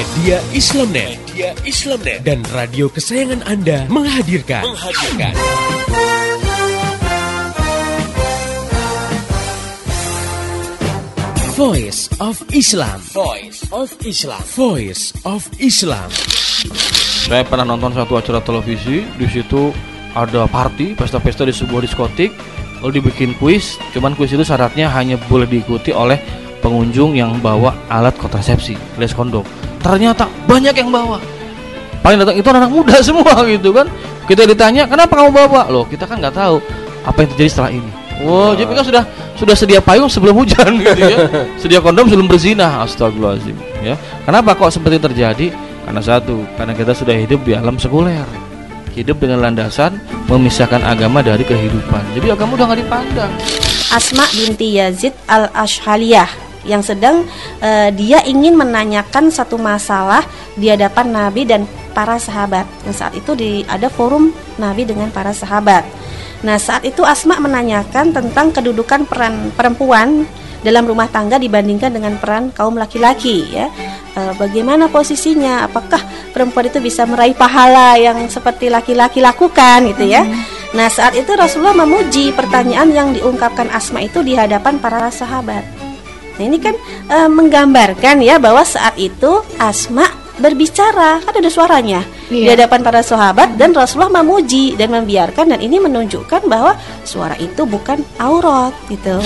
Media Islamnet, Media Islamnet dan radio kesayangan Anda menghadirkan menghadirkan Voice of Islam. Voice of Islam. Voice of Islam. Saya pernah nonton satu acara televisi, di situ ada party, pesta-pesta di sebuah diskotik, lalu dibikin kuis. Cuman kuis itu syaratnya hanya boleh diikuti oleh pengunjung yang bawa alat kontrasepsi, alias kondom. Ternyata banyak yang bawa. Paling datang itu anak muda semua gitu kan. Kita ditanya, "Kenapa kamu bawa?" Loh, kita kan nggak tahu apa yang terjadi setelah ini. Wow, jadi kan sudah sudah sedia payung sebelum hujan gitu ya. Sedia kondom sebelum berzina. Astagfirullahaladzim ya. Kenapa kok seperti terjadi? Karena satu, karena kita sudah hidup di alam sekuler. Hidup dengan landasan memisahkan agama dari kehidupan. Jadi agama udah nggak dipandang. Asma binti Yazid al Ashhaliyah yang sedang uh, dia ingin menanyakan satu masalah di hadapan Nabi dan para sahabat. Dan saat itu di ada forum Nabi dengan para sahabat. Nah, saat itu Asma menanyakan tentang kedudukan peran perempuan dalam rumah tangga dibandingkan dengan peran kaum laki-laki ya. E, bagaimana posisinya? Apakah perempuan itu bisa meraih pahala yang seperti laki-laki lakukan gitu ya? Hmm. Nah, saat itu Rasulullah memuji pertanyaan yang diungkapkan Asma itu di hadapan para sahabat. Nah, ini kan e, menggambarkan ya bahwa saat itu Asma berbicara, kan ada suaranya iya. di hadapan para sahabat dan Rasulullah memuji dan membiarkan dan ini menunjukkan bahwa suara itu bukan aurat gitu.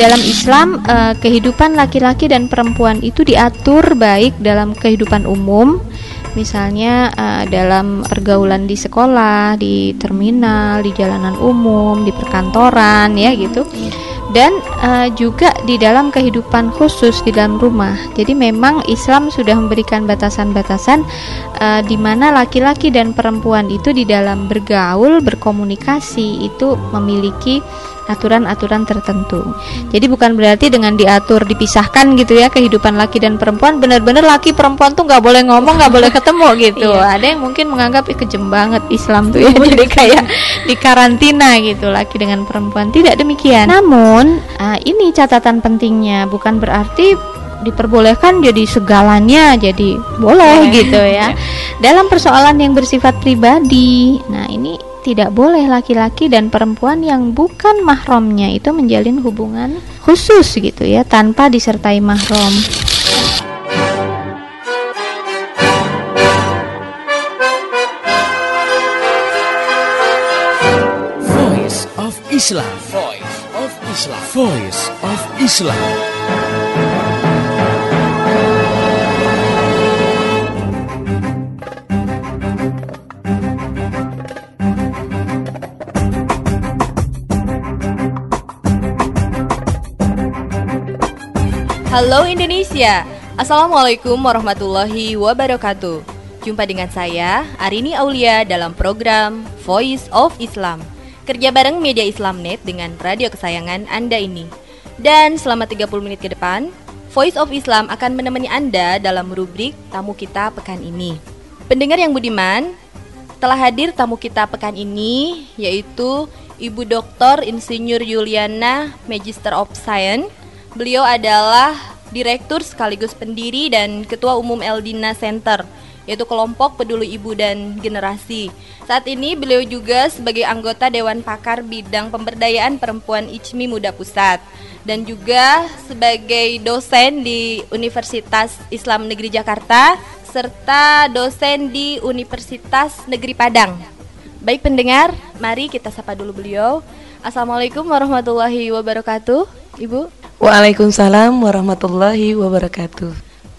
Dalam Islam eh, kehidupan laki-laki dan perempuan itu diatur baik dalam kehidupan umum misalnya uh, dalam pergaulan di sekolah, di terminal, di jalanan umum, di perkantoran ya gitu. Dan uh, juga di dalam kehidupan khusus di dalam rumah. Jadi memang Islam sudah memberikan batasan-batasan uh, di mana laki-laki dan perempuan itu di dalam bergaul, berkomunikasi itu memiliki aturan-aturan tertentu. Jadi bukan berarti dengan diatur dipisahkan gitu ya kehidupan laki dan perempuan benar-benar laki perempuan tuh nggak boleh ngomong nggak boleh ketemu gitu. iya. Ada yang mungkin menganggap Ih, kejem banget Islam tuh ya jadi kayak di karantina gitu laki dengan perempuan tidak demikian. Namun uh, ini catatan pentingnya bukan berarti diperbolehkan jadi segalanya jadi boleh gitu ya. Dalam persoalan yang bersifat pribadi. Nah, ini tidak boleh laki-laki dan perempuan yang bukan mahramnya itu menjalin hubungan khusus gitu ya tanpa disertai mahram. Voice of Islam. Voice of Islam. Voice of Islam. Halo Indonesia, Assalamualaikum warahmatullahi wabarakatuh. Jumpa dengan saya, Arini Aulia dalam program Voice of Islam. Kerja bareng Media Islamnet dengan radio kesayangan Anda ini. Dan selama 30 menit ke depan, Voice of Islam akan menemani Anda dalam rubrik Tamu Kita Pekan ini. Pendengar yang budiman, telah hadir tamu kita pekan ini yaitu Ibu Dr. Insinyur Yuliana Magister of Science Beliau adalah direktur sekaligus pendiri dan ketua umum Eldina Center yaitu kelompok peduli ibu dan generasi. Saat ini beliau juga sebagai anggota Dewan Pakar Bidang Pemberdayaan Perempuan ICMI Muda Pusat dan juga sebagai dosen di Universitas Islam Negeri Jakarta serta dosen di Universitas Negeri Padang. Baik pendengar, mari kita sapa dulu beliau. Assalamualaikum warahmatullahi wabarakatuh, Ibu. Waalaikumsalam warahmatullahi wabarakatuh.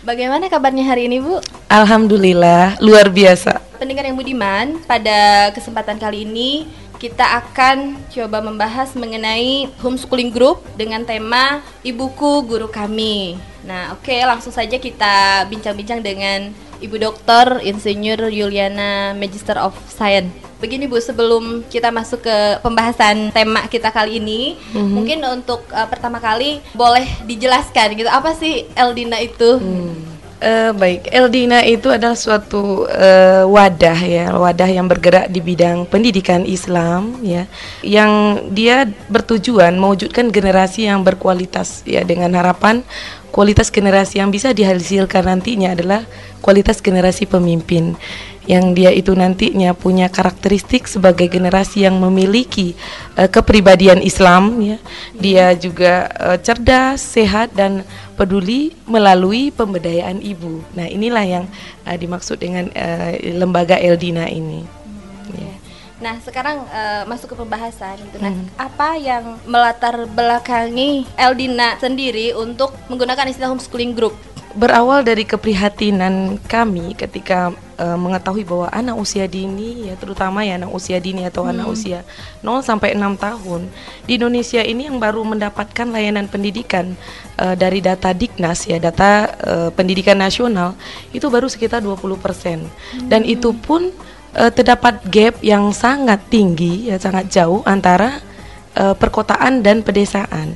Bagaimana kabarnya hari ini, Bu? Alhamdulillah, luar biasa. Pendengar yang budiman, pada kesempatan kali ini kita akan coba membahas mengenai homeschooling group dengan tema Ibuku Guru Kami. Nah, oke, okay, langsung saja kita bincang-bincang dengan Ibu Dokter Insinyur Yuliana Magister of Science. Begini Bu, sebelum kita masuk ke pembahasan tema kita kali ini, mm-hmm. mungkin untuk uh, pertama kali boleh dijelaskan gitu apa sih Eldina itu? Hmm. Uh, baik, Eldina itu adalah suatu uh, wadah ya, wadah yang bergerak di bidang pendidikan Islam ya, yang dia bertujuan mewujudkan generasi yang berkualitas ya dengan harapan kualitas generasi yang bisa dihasilkan nantinya adalah kualitas generasi pemimpin yang dia itu nantinya punya karakteristik sebagai generasi yang memiliki uh, kepribadian Islam ya. Dia juga uh, cerdas, sehat dan peduli melalui pemberdayaan ibu. Nah, inilah yang uh, dimaksud dengan uh, lembaga Eldina ini. Hmm, ya. Nah, sekarang uh, masuk ke pembahasan itu. Nah, hmm. apa yang melatar belakangi Eldina sendiri untuk menggunakan istilah homeschooling group? berawal dari keprihatinan kami ketika uh, mengetahui bahwa anak usia dini ya terutama ya anak usia dini atau hmm. anak usia 0 sampai 6 tahun di Indonesia ini yang baru mendapatkan layanan pendidikan uh, dari data Diknas ya data uh, pendidikan nasional itu baru sekitar 20% hmm. dan itu pun uh, terdapat gap yang sangat tinggi ya sangat jauh antara uh, perkotaan dan pedesaan.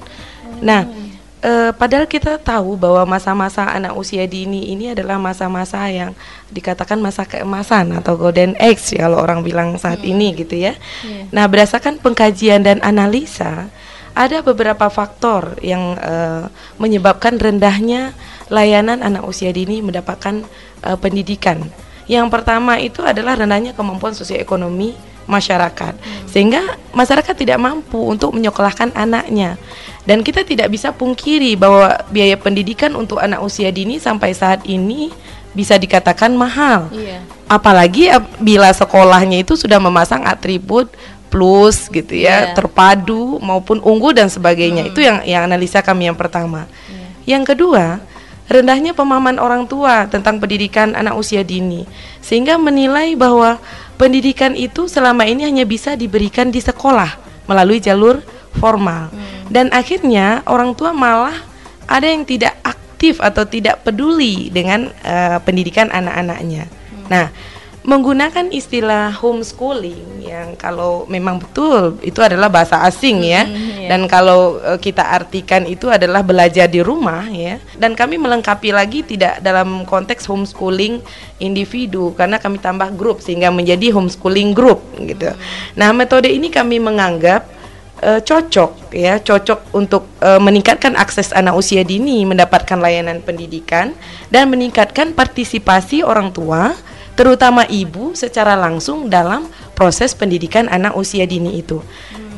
Nah, hmm. Nah, Uh, padahal kita tahu bahwa masa-masa anak usia dini ini adalah masa-masa yang dikatakan masa keemasan atau golden age ya kalau orang bilang saat hmm. ini gitu ya. Yeah. Nah, berdasarkan pengkajian dan analisa ada beberapa faktor yang uh, menyebabkan rendahnya layanan anak usia dini mendapatkan uh, pendidikan. Yang pertama itu adalah rendahnya kemampuan sosioekonomi masyarakat, hmm. sehingga masyarakat tidak mampu untuk menyekolahkan anaknya. Dan kita tidak bisa pungkiri bahwa biaya pendidikan untuk anak usia dini sampai saat ini bisa dikatakan mahal. Iya. Apalagi bila sekolahnya itu sudah memasang atribut plus gitu ya, yeah. terpadu maupun unggul dan sebagainya. Hmm. Itu yang yang analisa kami yang pertama. Yeah. Yang kedua, rendahnya pemahaman orang tua tentang pendidikan anak usia dini sehingga menilai bahwa pendidikan itu selama ini hanya bisa diberikan di sekolah melalui jalur formal. Hmm. Dan akhirnya orang tua malah ada yang tidak aktif atau tidak peduli dengan uh, pendidikan anak-anaknya. Hmm. Nah, menggunakan istilah homeschooling yang kalau memang betul itu adalah bahasa asing ya mm, yeah. dan kalau uh, kita artikan itu adalah belajar di rumah ya dan kami melengkapi lagi tidak dalam konteks homeschooling individu karena kami tambah grup sehingga menjadi homeschooling group gitu. Mm. Nah, metode ini kami menganggap uh, cocok ya cocok untuk uh, meningkatkan akses anak usia dini mendapatkan layanan pendidikan dan meningkatkan partisipasi orang tua terutama ibu secara langsung dalam proses pendidikan anak usia dini itu.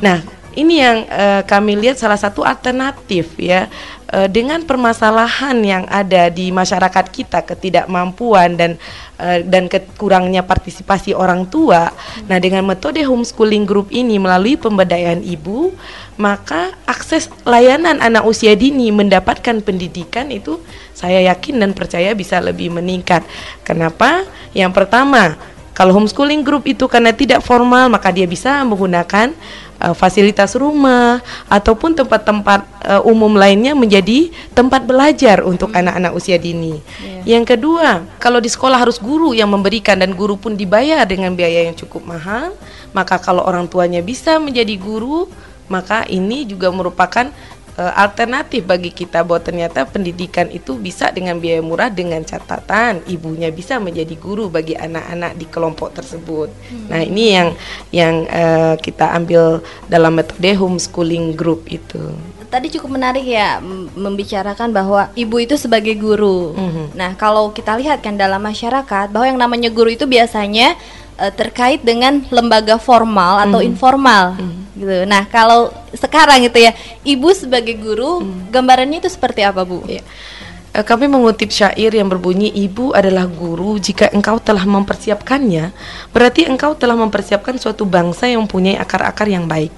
Nah, ini yang uh, kami lihat salah satu alternatif ya uh, dengan permasalahan yang ada di masyarakat kita ketidakmampuan dan uh, dan kekurangnya partisipasi orang tua. Hmm. Nah, dengan metode homeschooling group ini melalui pemberdayaan ibu, maka akses layanan anak usia dini mendapatkan pendidikan itu saya yakin dan percaya bisa lebih meningkat. Kenapa? Yang pertama, kalau homeschooling group itu karena tidak formal, maka dia bisa menggunakan uh, fasilitas rumah ataupun tempat-tempat uh, umum lainnya menjadi tempat belajar untuk hmm. anak-anak hmm. usia dini. Yeah. Yang kedua, kalau di sekolah harus guru yang memberikan dan guru pun dibayar dengan biaya yang cukup mahal, maka kalau orang tuanya bisa menjadi guru, maka ini juga merupakan uh, alternatif bagi kita bahwa ternyata pendidikan itu bisa dengan biaya murah dengan catatan ibunya bisa menjadi guru bagi anak-anak di kelompok tersebut. Hmm. Nah, ini yang yang uh, kita ambil dalam metode homeschooling group itu. Tadi cukup menarik ya membicarakan bahwa ibu itu sebagai guru. -hmm. Nah, kalau kita lihat kan dalam masyarakat bahwa yang namanya guru itu biasanya uh, terkait dengan lembaga formal atau mm. informal mm. gitu. Nah, kalau sekarang itu ya, ibu sebagai guru, mm. gambarannya itu seperti apa, Bu? Ya. Kami mengutip syair yang berbunyi ibu adalah guru jika engkau telah mempersiapkannya berarti engkau telah mempersiapkan suatu bangsa yang mempunyai akar-akar yang baik.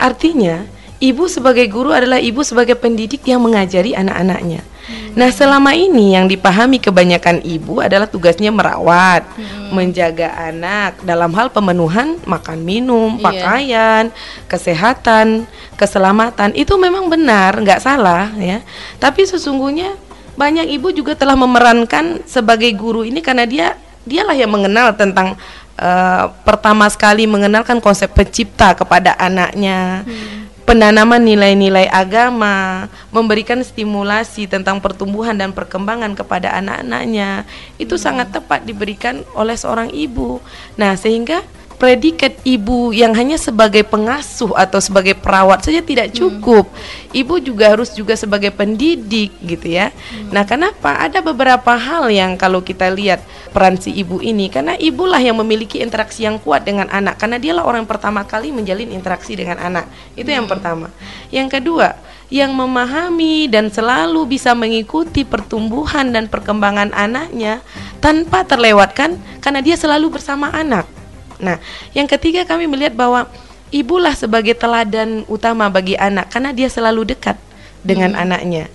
Artinya, ibu sebagai guru adalah ibu sebagai pendidik yang mengajari anak-anaknya. Nah, selama ini yang dipahami kebanyakan ibu adalah tugasnya merawat, hmm. menjaga anak dalam hal pemenuhan makan minum, iya. pakaian, kesehatan, keselamatan. Itu memang benar, nggak salah ya. Tapi sesungguhnya banyak ibu juga telah memerankan sebagai guru ini karena dia dialah yang mengenal tentang uh, pertama sekali mengenalkan konsep pencipta kepada anaknya. Hmm penanaman nilai-nilai agama, memberikan stimulasi tentang pertumbuhan dan perkembangan kepada anak-anaknya, itu hmm. sangat tepat diberikan oleh seorang ibu. Nah, sehingga predikat ibu yang hanya sebagai pengasuh atau sebagai perawat saja tidak cukup. Ibu juga harus juga sebagai pendidik gitu ya. Nah, kenapa ada beberapa hal yang kalau kita lihat peran si ibu ini karena ibulah yang memiliki interaksi yang kuat dengan anak karena dialah orang yang pertama kali menjalin interaksi dengan anak. Itu yang pertama. Yang kedua, yang memahami dan selalu bisa mengikuti pertumbuhan dan perkembangan anaknya tanpa terlewatkan karena dia selalu bersama anak. Nah, yang ketiga kami melihat bahwa ibulah sebagai teladan utama bagi anak karena dia selalu dekat dengan anaknya.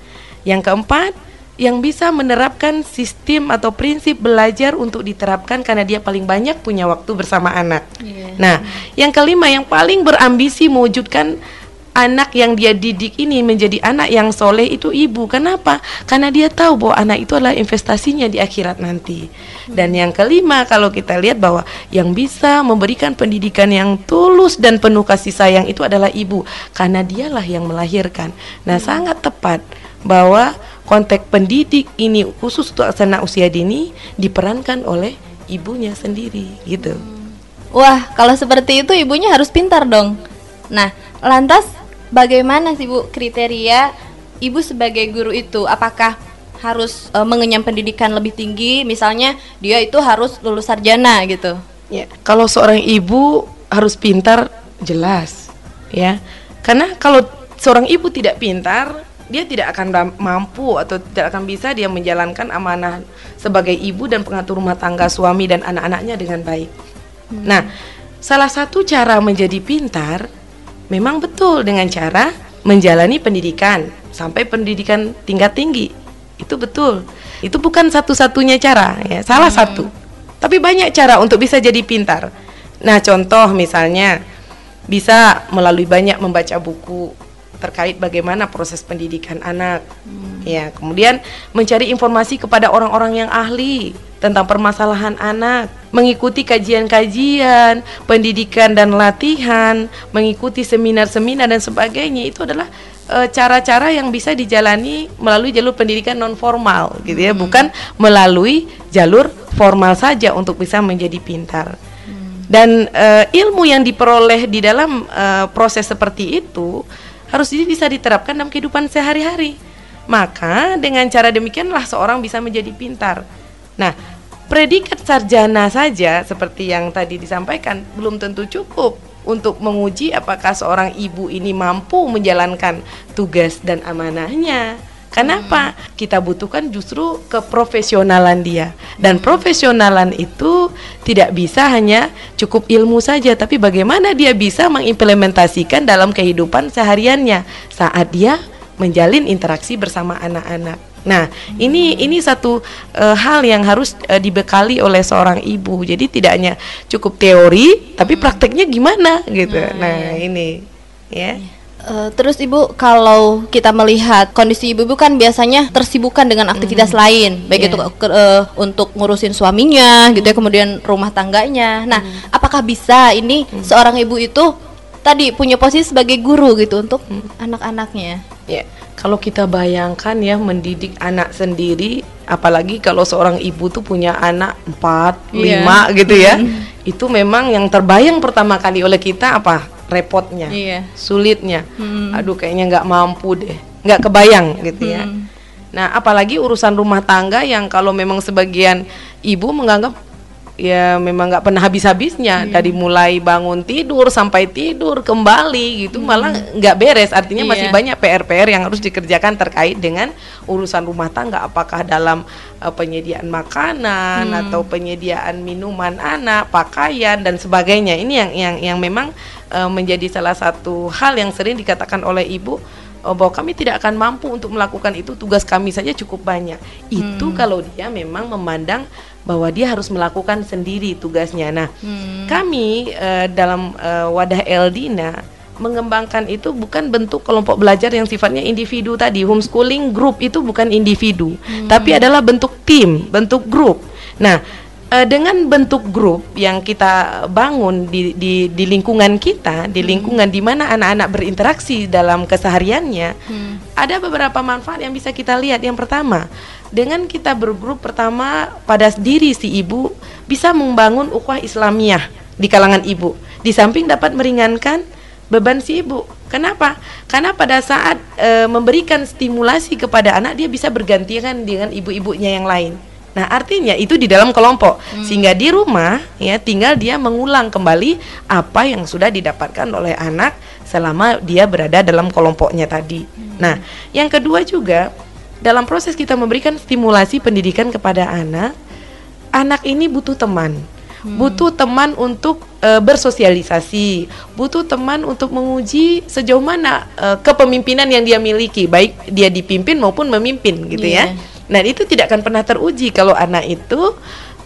Yang keempat, yang bisa menerapkan sistem atau prinsip belajar untuk diterapkan karena dia paling banyak punya waktu bersama anak. Nah, yang kelima yang paling berambisi mewujudkan anak yang dia didik ini menjadi anak yang soleh itu ibu. Kenapa? Karena dia tahu bahwa anak itu adalah investasinya di akhirat nanti. Dan yang kelima, kalau kita lihat bahwa yang bisa memberikan pendidikan yang tulus dan penuh kasih sayang itu adalah ibu, karena dialah yang melahirkan. Nah, sangat tepat bahwa konteks pendidik ini khusus untuk anak usia dini diperankan oleh ibunya sendiri, gitu. Wah, kalau seperti itu ibunya harus pintar dong. Nah, lantas bagaimana sih Bu kriteria ibu sebagai guru itu? Apakah harus e, mengenyam pendidikan lebih tinggi? Misalnya dia itu harus lulus sarjana gitu. Ya, kalau seorang ibu harus pintar jelas, ya. Karena kalau seorang ibu tidak pintar, dia tidak akan mampu atau tidak akan bisa dia menjalankan amanah sebagai ibu dan pengatur rumah tangga suami dan anak-anaknya dengan baik. Nah, salah satu cara menjadi pintar memang betul dengan cara menjalani pendidikan sampai pendidikan tingkat tinggi. Itu betul. Itu bukan satu-satunya cara, ya, salah satu. Tapi banyak cara untuk bisa jadi pintar. Nah, contoh misalnya bisa melalui banyak membaca buku terkait bagaimana proses pendidikan anak. Ya, kemudian mencari informasi kepada orang-orang yang ahli tentang permasalahan anak, mengikuti kajian-kajian, pendidikan dan latihan, mengikuti seminar-seminar dan sebagainya itu adalah eh, cara-cara yang bisa dijalani melalui jalur pendidikan non formal gitu ya, bukan melalui jalur formal saja untuk bisa menjadi pintar. Dan eh, ilmu yang diperoleh di dalam eh, proses seperti itu harus bisa diterapkan dalam kehidupan sehari-hari. Maka dengan cara demikianlah seorang bisa menjadi pintar. Nah, predikat sarjana saja seperti yang tadi disampaikan belum tentu cukup untuk menguji apakah seorang ibu ini mampu menjalankan tugas dan amanahnya. Kenapa? Kita butuhkan justru keprofesionalan dia. Dan profesionalan itu tidak bisa hanya cukup ilmu saja, tapi bagaimana dia bisa mengimplementasikan dalam kehidupan sehariannya saat dia menjalin interaksi bersama anak-anak. Nah, ini ini satu eh, hal yang harus eh, dibekali oleh seorang ibu. Jadi tidak hanya cukup teori, tapi prakteknya gimana gitu. Nah, ini ya. Eh, terus ibu kalau kita melihat kondisi ibu-ibu kan biasanya tersibukkan dengan aktivitas lain, baik Iya. itu ke- eh, untuk ngurusin suaminya, gitu ya, kemudian rumah tangganya. Nah, apakah bisa ini seorang ibu itu tadi punya posisi sebagai guru gitu untuk anak-anaknya? Ya, kalau kita bayangkan ya mendidik anak sendiri, apalagi kalau seorang ibu tuh punya anak empat, Iya. lima gitu ya, itu memang yang terbayang pertama kali oleh kita apa? Repotnya, Iya. sulitnya. Hmm. Aduh, kayaknya nggak mampu deh, nggak kebayang gitu ya. Hmm. Nah, apalagi urusan rumah tangga yang kalau memang sebagian ibu menganggap ya memang nggak pernah habis-habisnya. Dari mulai bangun tidur sampai tidur kembali gitu malah nggak beres. Artinya masih Iya. banyak PR-PR yang harus dikerjakan terkait dengan urusan rumah tangga. Apakah dalam eh, penyediaan makanan atau penyediaan minuman anak pakaian dan sebagainya. Ini yang yang yang memang eh, menjadi salah satu hal yang sering dikatakan oleh ibu oh, bahwa kami tidak akan mampu untuk melakukan itu. Tugas kami saja cukup banyak. Itu kalau dia memang memandang bahwa dia harus melakukan sendiri tugasnya. Nah kami eh, dalam eh, wadah Eldina mengembangkan itu bukan bentuk kelompok belajar yang sifatnya individu tadi. Homeschooling group itu bukan individu tapi adalah bentuk tim bentuk grup nah eh, dengan bentuk grup yang kita bangun di, di, di lingkungan kita, di lingkungan di mana anak-anak berinteraksi dalam kesehariannya, ada beberapa manfaat yang bisa kita lihat. Yang pertama, dengan kita bergrup pertama pada diri si ibu bisa membangun ukhuwah Islamiyah di kalangan ibu. Di samping dapat meringankan beban si ibu. Kenapa? Karena pada saat e, memberikan stimulasi kepada anak dia bisa bergantian dengan ibu-ibunya yang lain. Nah, artinya itu di dalam kelompok. Hmm. Sehingga di rumah ya tinggal dia mengulang kembali apa yang sudah didapatkan oleh anak selama dia berada dalam kelompoknya tadi. Hmm. Nah, yang kedua juga dalam proses kita memberikan stimulasi pendidikan kepada anak, anak ini butuh teman. Hmm. Butuh teman untuk e, bersosialisasi, butuh teman untuk menguji sejauh mana e, kepemimpinan yang dia miliki, baik dia dipimpin maupun memimpin gitu yeah. ya. Nah, itu tidak akan pernah teruji kalau anak itu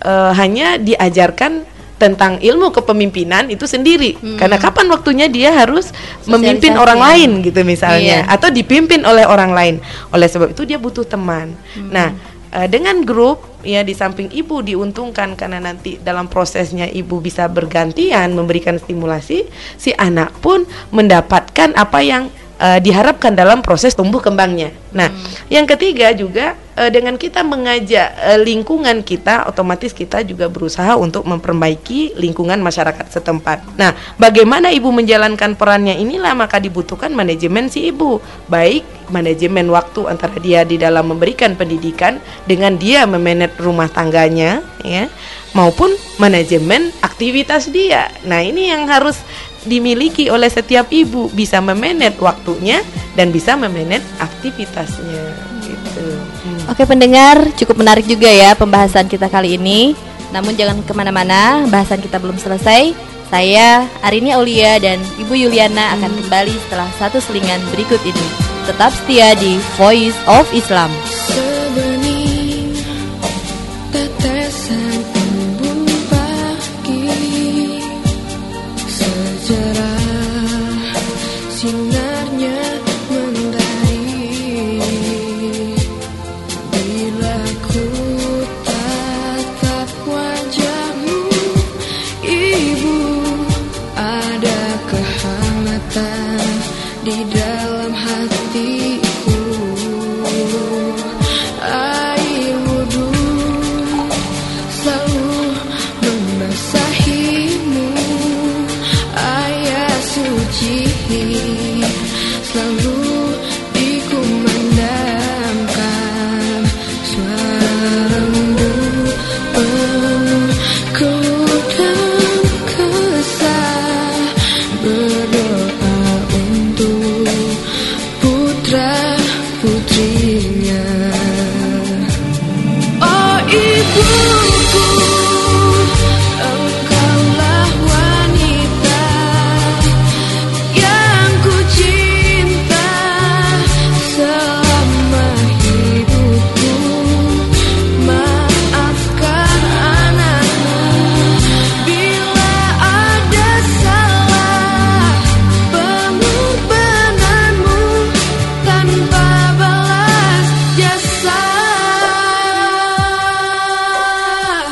uh, hanya diajarkan tentang ilmu kepemimpinan itu sendiri. Hmm. Karena kapan waktunya dia harus memimpin orang lain gitu misalnya iya. atau dipimpin oleh orang lain. Oleh sebab itu dia butuh teman. Hmm. Nah, uh, dengan grup ya di samping ibu diuntungkan karena nanti dalam prosesnya ibu bisa bergantian memberikan stimulasi, si anak pun mendapatkan apa yang uh, diharapkan dalam proses tumbuh kembangnya. Nah, hmm. yang ketiga juga uh, dengan kita mengajak uh, lingkungan kita, otomatis kita juga berusaha untuk memperbaiki lingkungan masyarakat setempat. Nah, bagaimana ibu menjalankan perannya inilah maka dibutuhkan manajemen si ibu, baik manajemen waktu antara dia di dalam memberikan pendidikan dengan dia memanage rumah tangganya, ya, maupun manajemen aktivitas dia. Nah, ini yang harus dimiliki oleh setiap ibu bisa memanage waktunya dan bisa memanage aktivitasnya gitu. Hmm. Oke pendengar cukup menarik juga ya pembahasan kita kali ini. Namun jangan ke mana-mana, bahasan kita belum selesai. Saya Arini Aulia dan Ibu Yuliana akan kembali setelah satu selingan berikut ini. Tetap setia di Voice of Islam.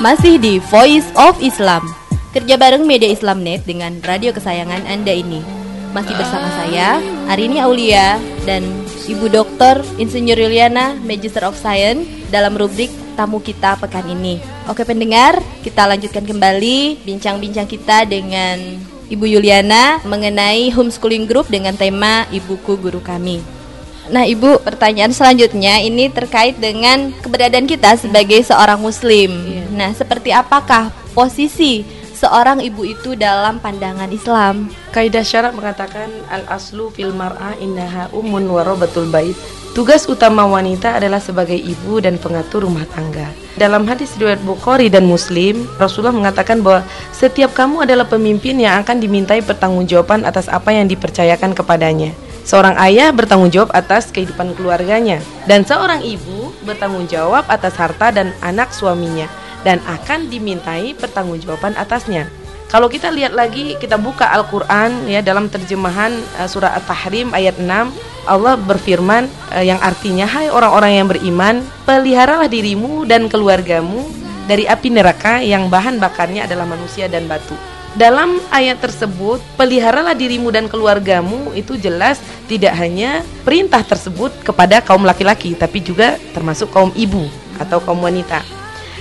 Masih di Voice of Islam Kerja bareng media Islamnet dengan radio kesayangan Anda ini Masih bersama saya, Arini Aulia Dan Ibu Dokter Insinyur Yuliana, Magister of Science Dalam rubrik tamu kita pekan ini Oke pendengar, kita lanjutkan kembali Bincang-bincang kita dengan Ibu Yuliana Mengenai homeschooling group dengan tema Ibuku Guru Kami Nah, Ibu, pertanyaan selanjutnya ini terkait dengan keberadaan kita sebagai seorang muslim. Yeah. Nah, seperti apakah posisi seorang ibu itu dalam pandangan Islam? Kaidah syarat mengatakan al aslu fil mar'ah innaha ummun warabatul bait. Tugas utama wanita adalah sebagai ibu dan pengatur rumah tangga. Dalam hadis riwayat Bukhari dan Muslim, Rasulullah mengatakan bahwa setiap kamu adalah pemimpin yang akan dimintai pertanggungjawaban atas apa yang dipercayakan kepadanya. Seorang ayah bertanggung jawab atas kehidupan keluarganya dan seorang ibu bertanggung jawab atas harta dan anak suaminya dan akan dimintai pertanggungjawaban atasnya. Kalau kita lihat lagi, kita buka Al-Qur'an ya dalam terjemahan uh, surah At-Tahrim ayat 6, Allah berfirman uh, yang artinya hai orang-orang yang beriman, peliharalah dirimu dan keluargamu dari api neraka yang bahan bakarnya adalah manusia dan batu dalam ayat tersebut peliharalah dirimu dan keluargamu itu jelas tidak hanya perintah tersebut kepada kaum laki-laki tapi juga termasuk kaum ibu atau kaum wanita.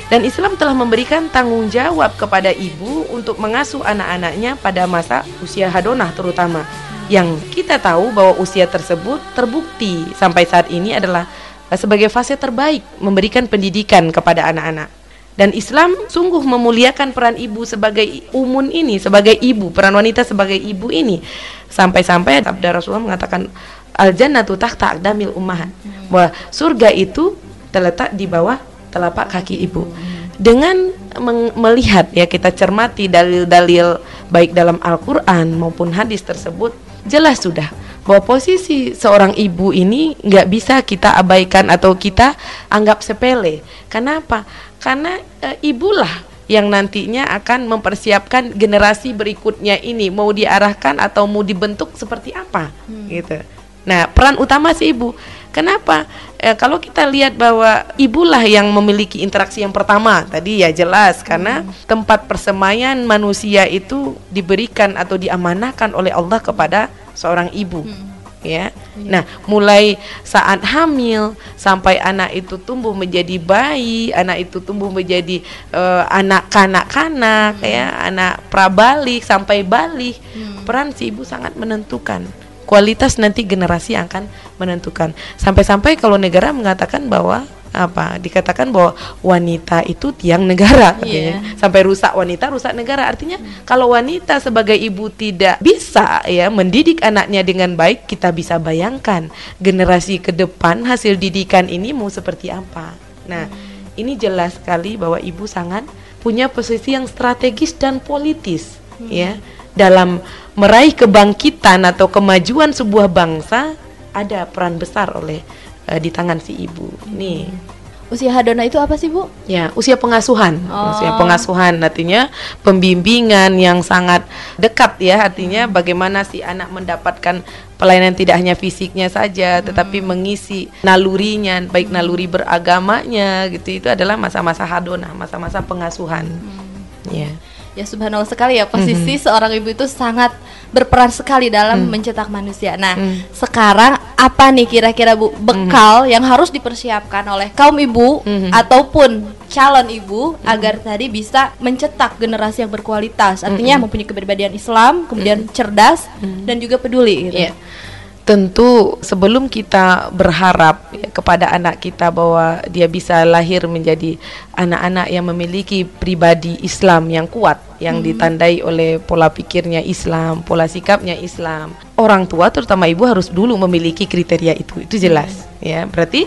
Dan Islam telah memberikan tanggung jawab kepada ibu untuk mengasuh anak-anaknya pada masa usia hadonah terutama. Yang kita tahu bahwa usia tersebut terbukti sampai saat ini adalah eh, sebagai fase terbaik memberikan pendidikan kepada anak-anak. Dan Islam sungguh memuliakan peran ibu sebagai umun ini, sebagai ibu, peran wanita sebagai ibu ini. Sampai-sampai sabda Rasulullah mengatakan al jannatu tahta aqdamil ummahat. Bahwa surga itu terletak di bawah telapak kaki ibu. Dengan melihat ya kita cermati dalil-dalil baik dalam Al-Qur'an maupun hadis tersebut, jelas sudah bahwa posisi seorang ibu ini nggak bisa kita abaikan atau kita anggap sepele. Kenapa? Karena e, ibulah yang nantinya akan mempersiapkan generasi berikutnya ini mau diarahkan atau mau dibentuk seperti apa, hmm. gitu. Nah, peran utama si ibu. Kenapa? E, kalau kita lihat bahwa ibulah yang memiliki interaksi yang pertama tadi ya jelas karena hmm. tempat persemaian manusia itu diberikan atau diamanahkan oleh Allah kepada seorang ibu. Hmm ya. Nah, mulai saat hamil sampai anak itu tumbuh menjadi bayi, anak itu tumbuh menjadi uh, anak kanak-kanak hmm. ya, anak prabalik sampai balik. Hmm. Peran si ibu sangat menentukan. Kualitas nanti generasi akan menentukan. Sampai-sampai kalau negara mengatakan bahwa apa dikatakan bahwa wanita itu tiang negara yeah. sampai rusak wanita rusak negara artinya hmm. kalau wanita sebagai ibu tidak bisa ya mendidik anaknya dengan baik kita bisa bayangkan generasi ke depan hasil didikan ini mau seperti apa nah hmm. ini jelas sekali bahwa ibu sangat punya posisi yang strategis dan politis hmm. ya dalam meraih kebangkitan atau kemajuan sebuah bangsa ada peran besar oleh uh, di tangan si ibu. Nih. Usia hadona itu apa sih, Bu? Ya, usia pengasuhan. Oh. Usia pengasuhan artinya pembimbingan yang sangat dekat ya, artinya bagaimana si anak mendapatkan pelayanan tidak hanya fisiknya saja, hmm. tetapi mengisi nalurinya, baik naluri beragamanya gitu. Itu adalah masa-masa hadona, masa-masa pengasuhan. Hmm. Ya ya subhanallah sekali ya posisi mm -hmm. seorang ibu itu sangat berperan sekali dalam mm. mencetak manusia. Nah, mm. sekarang apa nih kira-kira Bu bekal mm. yang harus dipersiapkan oleh kaum ibu mm -hmm. ataupun calon ibu mm. agar tadi bisa mencetak generasi yang berkualitas, artinya mm -hmm. mempunyai kepribadian Islam, kemudian mm. cerdas mm. dan juga peduli gitu. Yeah tentu sebelum kita berharap ya, kepada anak kita bahwa dia bisa lahir menjadi anak-anak yang memiliki pribadi Islam yang kuat yang hmm. ditandai oleh pola pikirnya Islam, pola sikapnya Islam. Orang tua terutama ibu harus dulu memiliki kriteria itu. Itu jelas hmm. ya. Berarti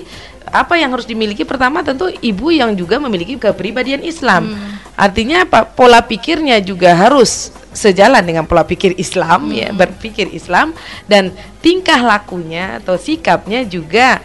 apa yang harus dimiliki pertama tentu ibu yang juga memiliki kepribadian Islam. Hmm. Artinya apa? Pola pikirnya juga harus sejalan dengan pola pikir Islam ya, hmm. ya berpikir Islam dan tingkah lakunya atau sikapnya juga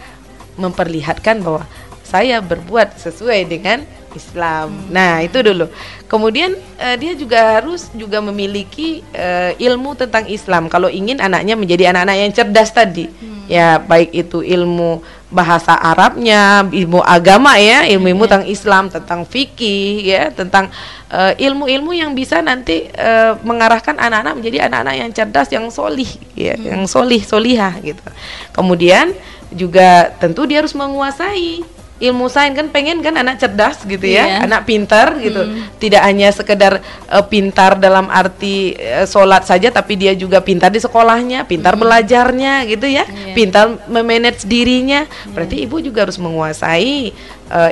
memperlihatkan bahwa saya berbuat sesuai dengan Islam. Hmm. Nah, itu dulu. Kemudian uh, dia juga harus juga memiliki uh, ilmu tentang Islam kalau ingin anaknya menjadi anak-anak yang cerdas tadi. Hmm. Ya, baik itu ilmu bahasa Arabnya, ilmu agama ya, ilmu-ilmu yeah. tentang Islam, tentang fikih ya, tentang ilmu eh, ilmu-ilmu yang bisa nanti uh, mengarahkan anak-anak menjadi anak-anak yang cerdas, yang solih ya, hmm. yang solih, solihah gitu. Kemudian juga tentu dia harus menguasai ilmu sains kan pengen kan anak cerdas gitu ya, yeah. anak pintar gitu. Hmm. Tidak hanya sekedar uh, pintar dalam arti uh, sholat saja, tapi dia juga pintar di sekolahnya, pintar hmm. belajarnya gitu ya, yeah. pintar memanage dirinya. Yeah. Berarti ibu juga harus menguasai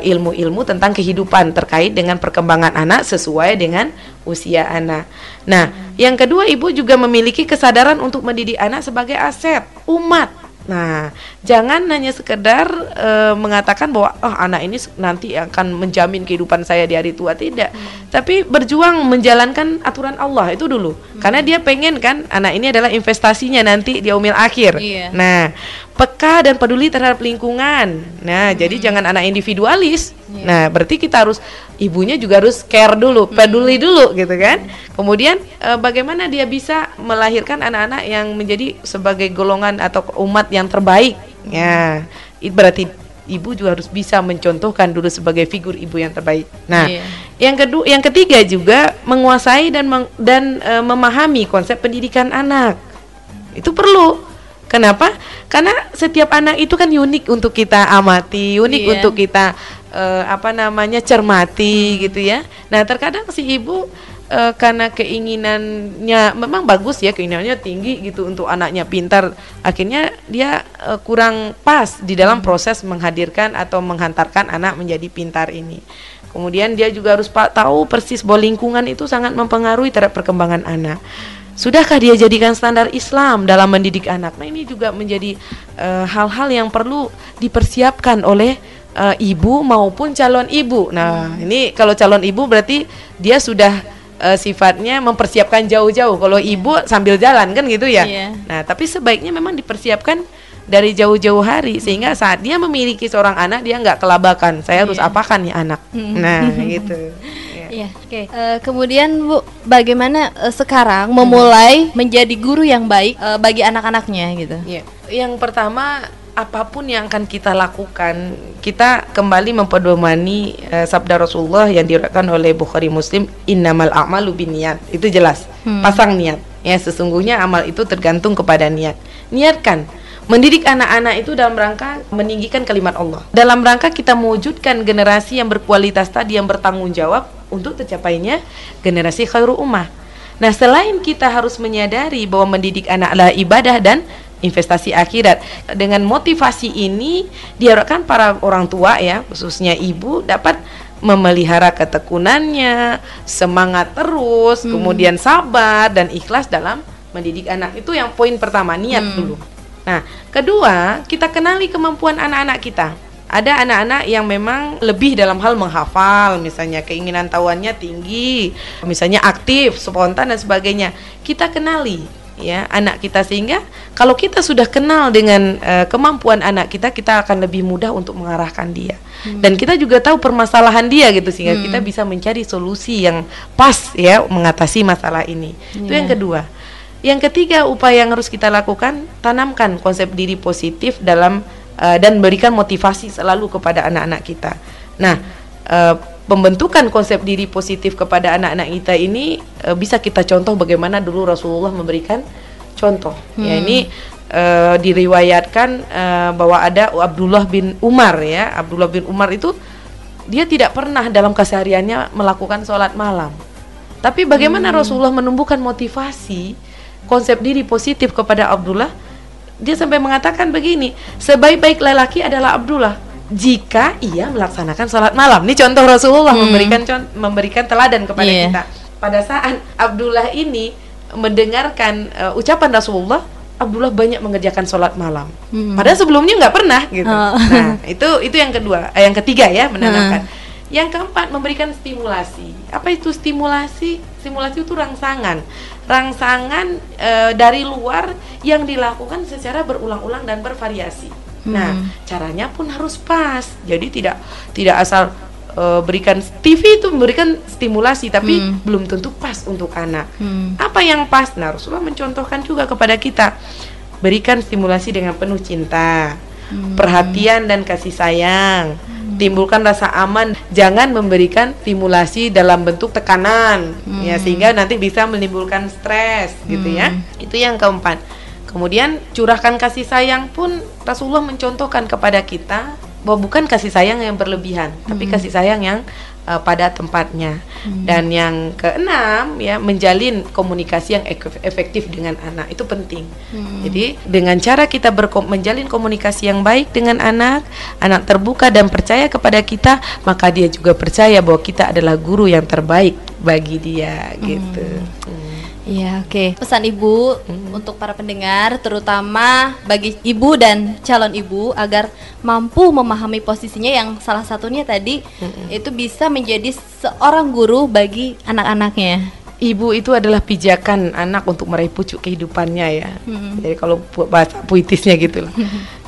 ilmu-ilmu uh, tentang kehidupan terkait dengan perkembangan anak sesuai dengan usia anak. Nah, hmm. yang kedua ibu juga memiliki kesadaran untuk mendidik anak sebagai aset umat Nah, jangan hanya sekedar uh, mengatakan bahwa oh anak ini nanti akan menjamin kehidupan saya di hari tua tidak, hmm. Tapi berjuang menjalankan aturan Allah itu dulu. Hmm. Karena dia pengen kan anak ini adalah investasinya nanti di umil akhir. Iya. Nah, peka dan peduli terhadap lingkungan. Nah, hmm. jadi jangan anak individualis. Yeah. Nah, berarti kita harus ibunya juga harus care dulu, hmm. peduli dulu gitu kan. Kemudian e, bagaimana dia bisa melahirkan anak-anak yang menjadi sebagai golongan atau umat yang terbaik. Ya, berarti ibu juga harus bisa mencontohkan dulu sebagai figur ibu yang terbaik. Nah, yeah. yang kedua, yang ketiga juga menguasai dan meng, dan e, memahami konsep pendidikan anak. Itu perlu Kenapa? Karena setiap anak itu kan unik untuk kita amati, unik iya. untuk kita eh, apa namanya cermati gitu ya. Nah terkadang si ibu eh, karena keinginannya memang bagus ya keinginannya tinggi gitu untuk anaknya pintar, akhirnya dia eh, kurang pas di dalam proses menghadirkan atau menghantarkan anak menjadi pintar ini. Kemudian dia juga harus pak tahu persis bahwa lingkungan itu sangat mempengaruhi terhadap perkembangan anak. Sudahkah dia jadikan standar Islam dalam mendidik anak? Nah ini juga menjadi eh, hal-hal yang perlu dipersiapkan oleh eh, ibu maupun calon ibu. Nah ini kalau calon ibu berarti dia sudah eh, sifatnya mempersiapkan jauh-jauh. Kalau ibu sambil jalan kan gitu ya. Iya. Nah tapi sebaiknya memang dipersiapkan dari jauh-jauh hari sehingga saat dia memiliki seorang anak dia nggak kelabakan. Saya harus Iya. apakan nih anak. Nah gitu. Ya. Oke. Eh, kemudian Bu, bagaimana eh, sekarang memulai menjadi guru yang baik eh, bagi anak-anaknya gitu? Iya. Yang pertama apa pun yang akan kita lakukan, kita kembali mempedomani eh, sabda Rasulullah yang diriwayatkan oleh Bukhari Muslim, innamal a'malu binniyat. Itu jelas. Pasang niat. Ya, sesungguhnya amal itu tergantung kepada niat. Niatkan mendidik anak-anak itu dalam rangka meninggikan kalimat Allah. Dalam rangka kita mewujudkan generasi yang berkualitas tadi yang bertanggung jawab untuk tercapainya generasi khairul ummah. Nah, selain kita harus menyadari bahwa mendidik anak adalah ibadah dan investasi akhirat. Dengan motivasi ini diharapkan para orang tua ya, khususnya ibu dapat memelihara ketekunannya, semangat terus, kemudian sabar dan ikhlas dalam mendidik anak. Itu yang poin pertama, niat dulu. Nah, kedua, kita kenali kemampuan anak-anak kita. Ada anak-anak yang memang lebih dalam hal menghafal, misalnya keinginan tahuannya tinggi, misalnya aktif, spontan dan sebagainya. Kita kenali ya anak kita sehingga kalau kita sudah kenal dengan eh, kemampuan anak kita, kita akan lebih mudah untuk mengarahkan dia. Dan kita juga tahu permasalahan dia gitu sehingga kita bisa mencari solusi yang pas ya mengatasi masalah ini. Itu yang kedua. Yang ketiga, upaya yang harus kita lakukan, tanamkan konsep diri positif dalam eh, dan berikan motivasi selalu kepada anak-anak kita. Nah, eh, pembentukan konsep diri positif kepada anak-anak kita ini eh, bisa kita contoh bagaimana dulu Rasulullah memberikan contoh. Ya ini eh, diriwayatkan eh, bahwa ada Abdullah bin Umar ya. Abdullah bin Umar itu dia tidak pernah dalam kesehariannya melakukan sholat malam. Tapi bagaimana Rasulullah menumbuhkan motivasi konsep diri positif kepada Abdullah? Dia sampai mengatakan begini, sebaik-baik lelaki adalah Abdullah jika ia melaksanakan sholat malam. Ini contoh Rasulullah memberikan con- memberikan teladan kepada Iya. kita. Pada saat Abdullah ini mendengarkan uh, ucapan Rasulullah, Abdullah banyak mengerjakan sholat malam. Padahal sebelumnya nggak pernah gitu. Oh. Nah, itu itu yang kedua, eh, yang ketiga ya menanamkan. Yang keempat memberikan stimulasi. Apa itu stimulasi? Stimulasi itu rangsangan, rangsangan eh, dari luar yang dilakukan secara berulang-ulang dan bervariasi. Nah, caranya pun harus pas. Jadi tidak tidak asal eh, berikan TV itu memberikan stimulasi tapi belum tentu pas untuk anak. Apa yang pas? Nah, Rasulullah mencontohkan juga kepada kita berikan stimulasi dengan penuh cinta, perhatian dan kasih sayang. Timbulkan rasa aman, jangan memberikan stimulasi dalam bentuk tekanan, ya sehingga nanti bisa menimbulkan stres, gitu ya. Itu yang keempat. Kemudian curahkan kasih sayang pun Rasulullah mencontohkan kepada kita bahwa bukan kasih sayang yang berlebihan, tapi kasih sayang yang uh, pada tempatnya. Dan yang keenam ya menjalin komunikasi yang ek- efektif dengan anak itu penting. Jadi dengan cara kita berkom- menjalin komunikasi yang baik dengan anak, anak terbuka dan percaya kepada kita, maka dia juga percaya bahwa kita adalah guru yang terbaik bagi dia gitu. Hmm. Iya, oke. Pesan Ibu untuk para pendengar, terutama bagi ibu dan calon ibu agar mampu memahami posisinya yang salah satunya tadi itu bisa menjadi seorang guru bagi anak-anaknya. Ibu itu adalah pijakan anak untuk meraih pucuk kehidupannya ya. Jadi kalau bahasa puitisnya gitu lah.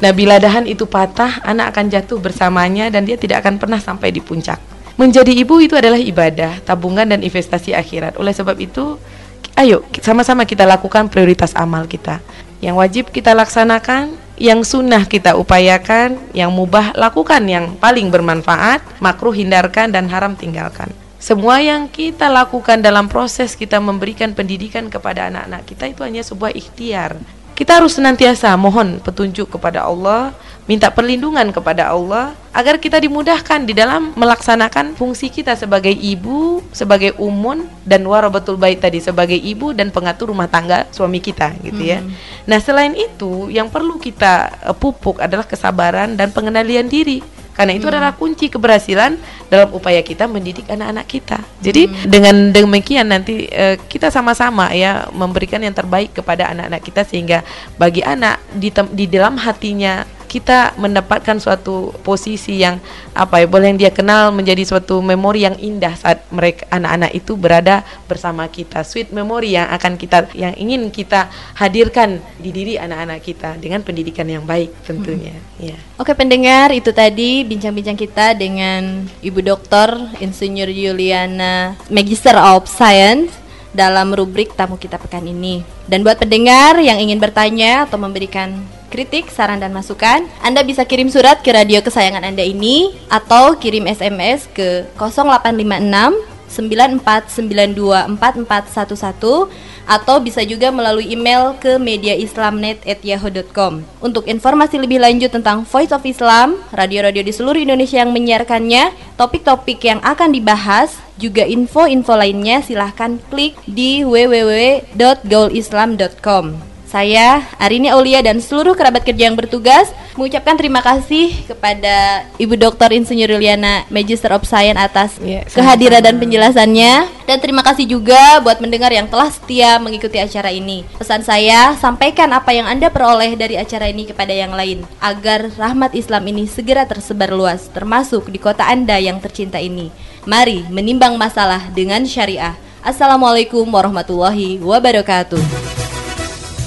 Nah, bila dahan itu patah, anak akan jatuh bersamanya dan dia tidak akan pernah sampai di puncak. Menjadi ibu itu adalah ibadah, tabungan dan investasi akhirat. Oleh sebab itu, ayo sama-sama kita lakukan prioritas amal kita. Yang wajib kita laksanakan, yang sunnah kita upayakan, yang mubah lakukan yang paling bermanfaat, makruh hindarkan dan haram tinggalkan. Semua yang kita lakukan dalam proses kita memberikan pendidikan kepada anak-anak kita itu hanya sebuah ikhtiar. Kita harus senantiasa mohon petunjuk kepada Allah, minta perlindungan kepada Allah agar kita dimudahkan di dalam melaksanakan fungsi kita sebagai ibu, sebagai umun dan warabatul bait tadi sebagai ibu dan pengatur rumah tangga suami kita gitu ya. Hmm. Nah, selain itu yang perlu kita eh, pupuk adalah kesabaran dan pengendalian diri. Karena itu adalah kunci keberhasilan dalam upaya kita mendidik anak-anak kita. Jadi dengan demikian nanti eh, kita sama-sama ya memberikan yang terbaik kepada anak-anak kita sehingga bagi anak di di dalam hatinya kita mendapatkan suatu posisi yang apa ya boleh yang dia kenal menjadi suatu memori yang indah saat mereka anak-anak itu berada bersama kita. Sweet memory yang akan kita yang ingin kita hadirkan di diri anak-anak kita dengan pendidikan yang baik tentunya. Ya. Oke pendengar, itu tadi bincang-bincang kita dengan Ibu Doktor Insinyur Yuliana Magister of Science dalam rubrik tamu kita pekan ini. Dan buat pendengar yang ingin bertanya atau memberikan kritik, saran dan masukan, Anda bisa kirim surat ke radio kesayangan Anda ini atau kirim SMS ke 0856 94924411 atau bisa juga melalui email ke mediaislamnet@yahoo.com. Untuk informasi lebih lanjut tentang Voice of Islam, radio-radio di seluruh Indonesia yang menyiarkannya, topik-topik yang akan dibahas, juga info-info lainnya silahkan klik di www.gaulislam.com. Saya Arini Aulia dan seluruh kerabat kerja yang bertugas mengucapkan terima kasih kepada Ibu Dr. Insinyur Yuliana Magister of Science atas Iya, kehadiran dan penjelasannya dan terima kasih juga buat mendengar yang telah setia mengikuti acara ini. Pesan saya, sampaikan apa yang Anda peroleh dari acara ini kepada yang lain agar rahmat Islam ini segera tersebar luas termasuk di kota Anda yang tercinta ini. Mari menimbang masalah dengan syariah. Assalamualaikum warahmatullahi wabarakatuh.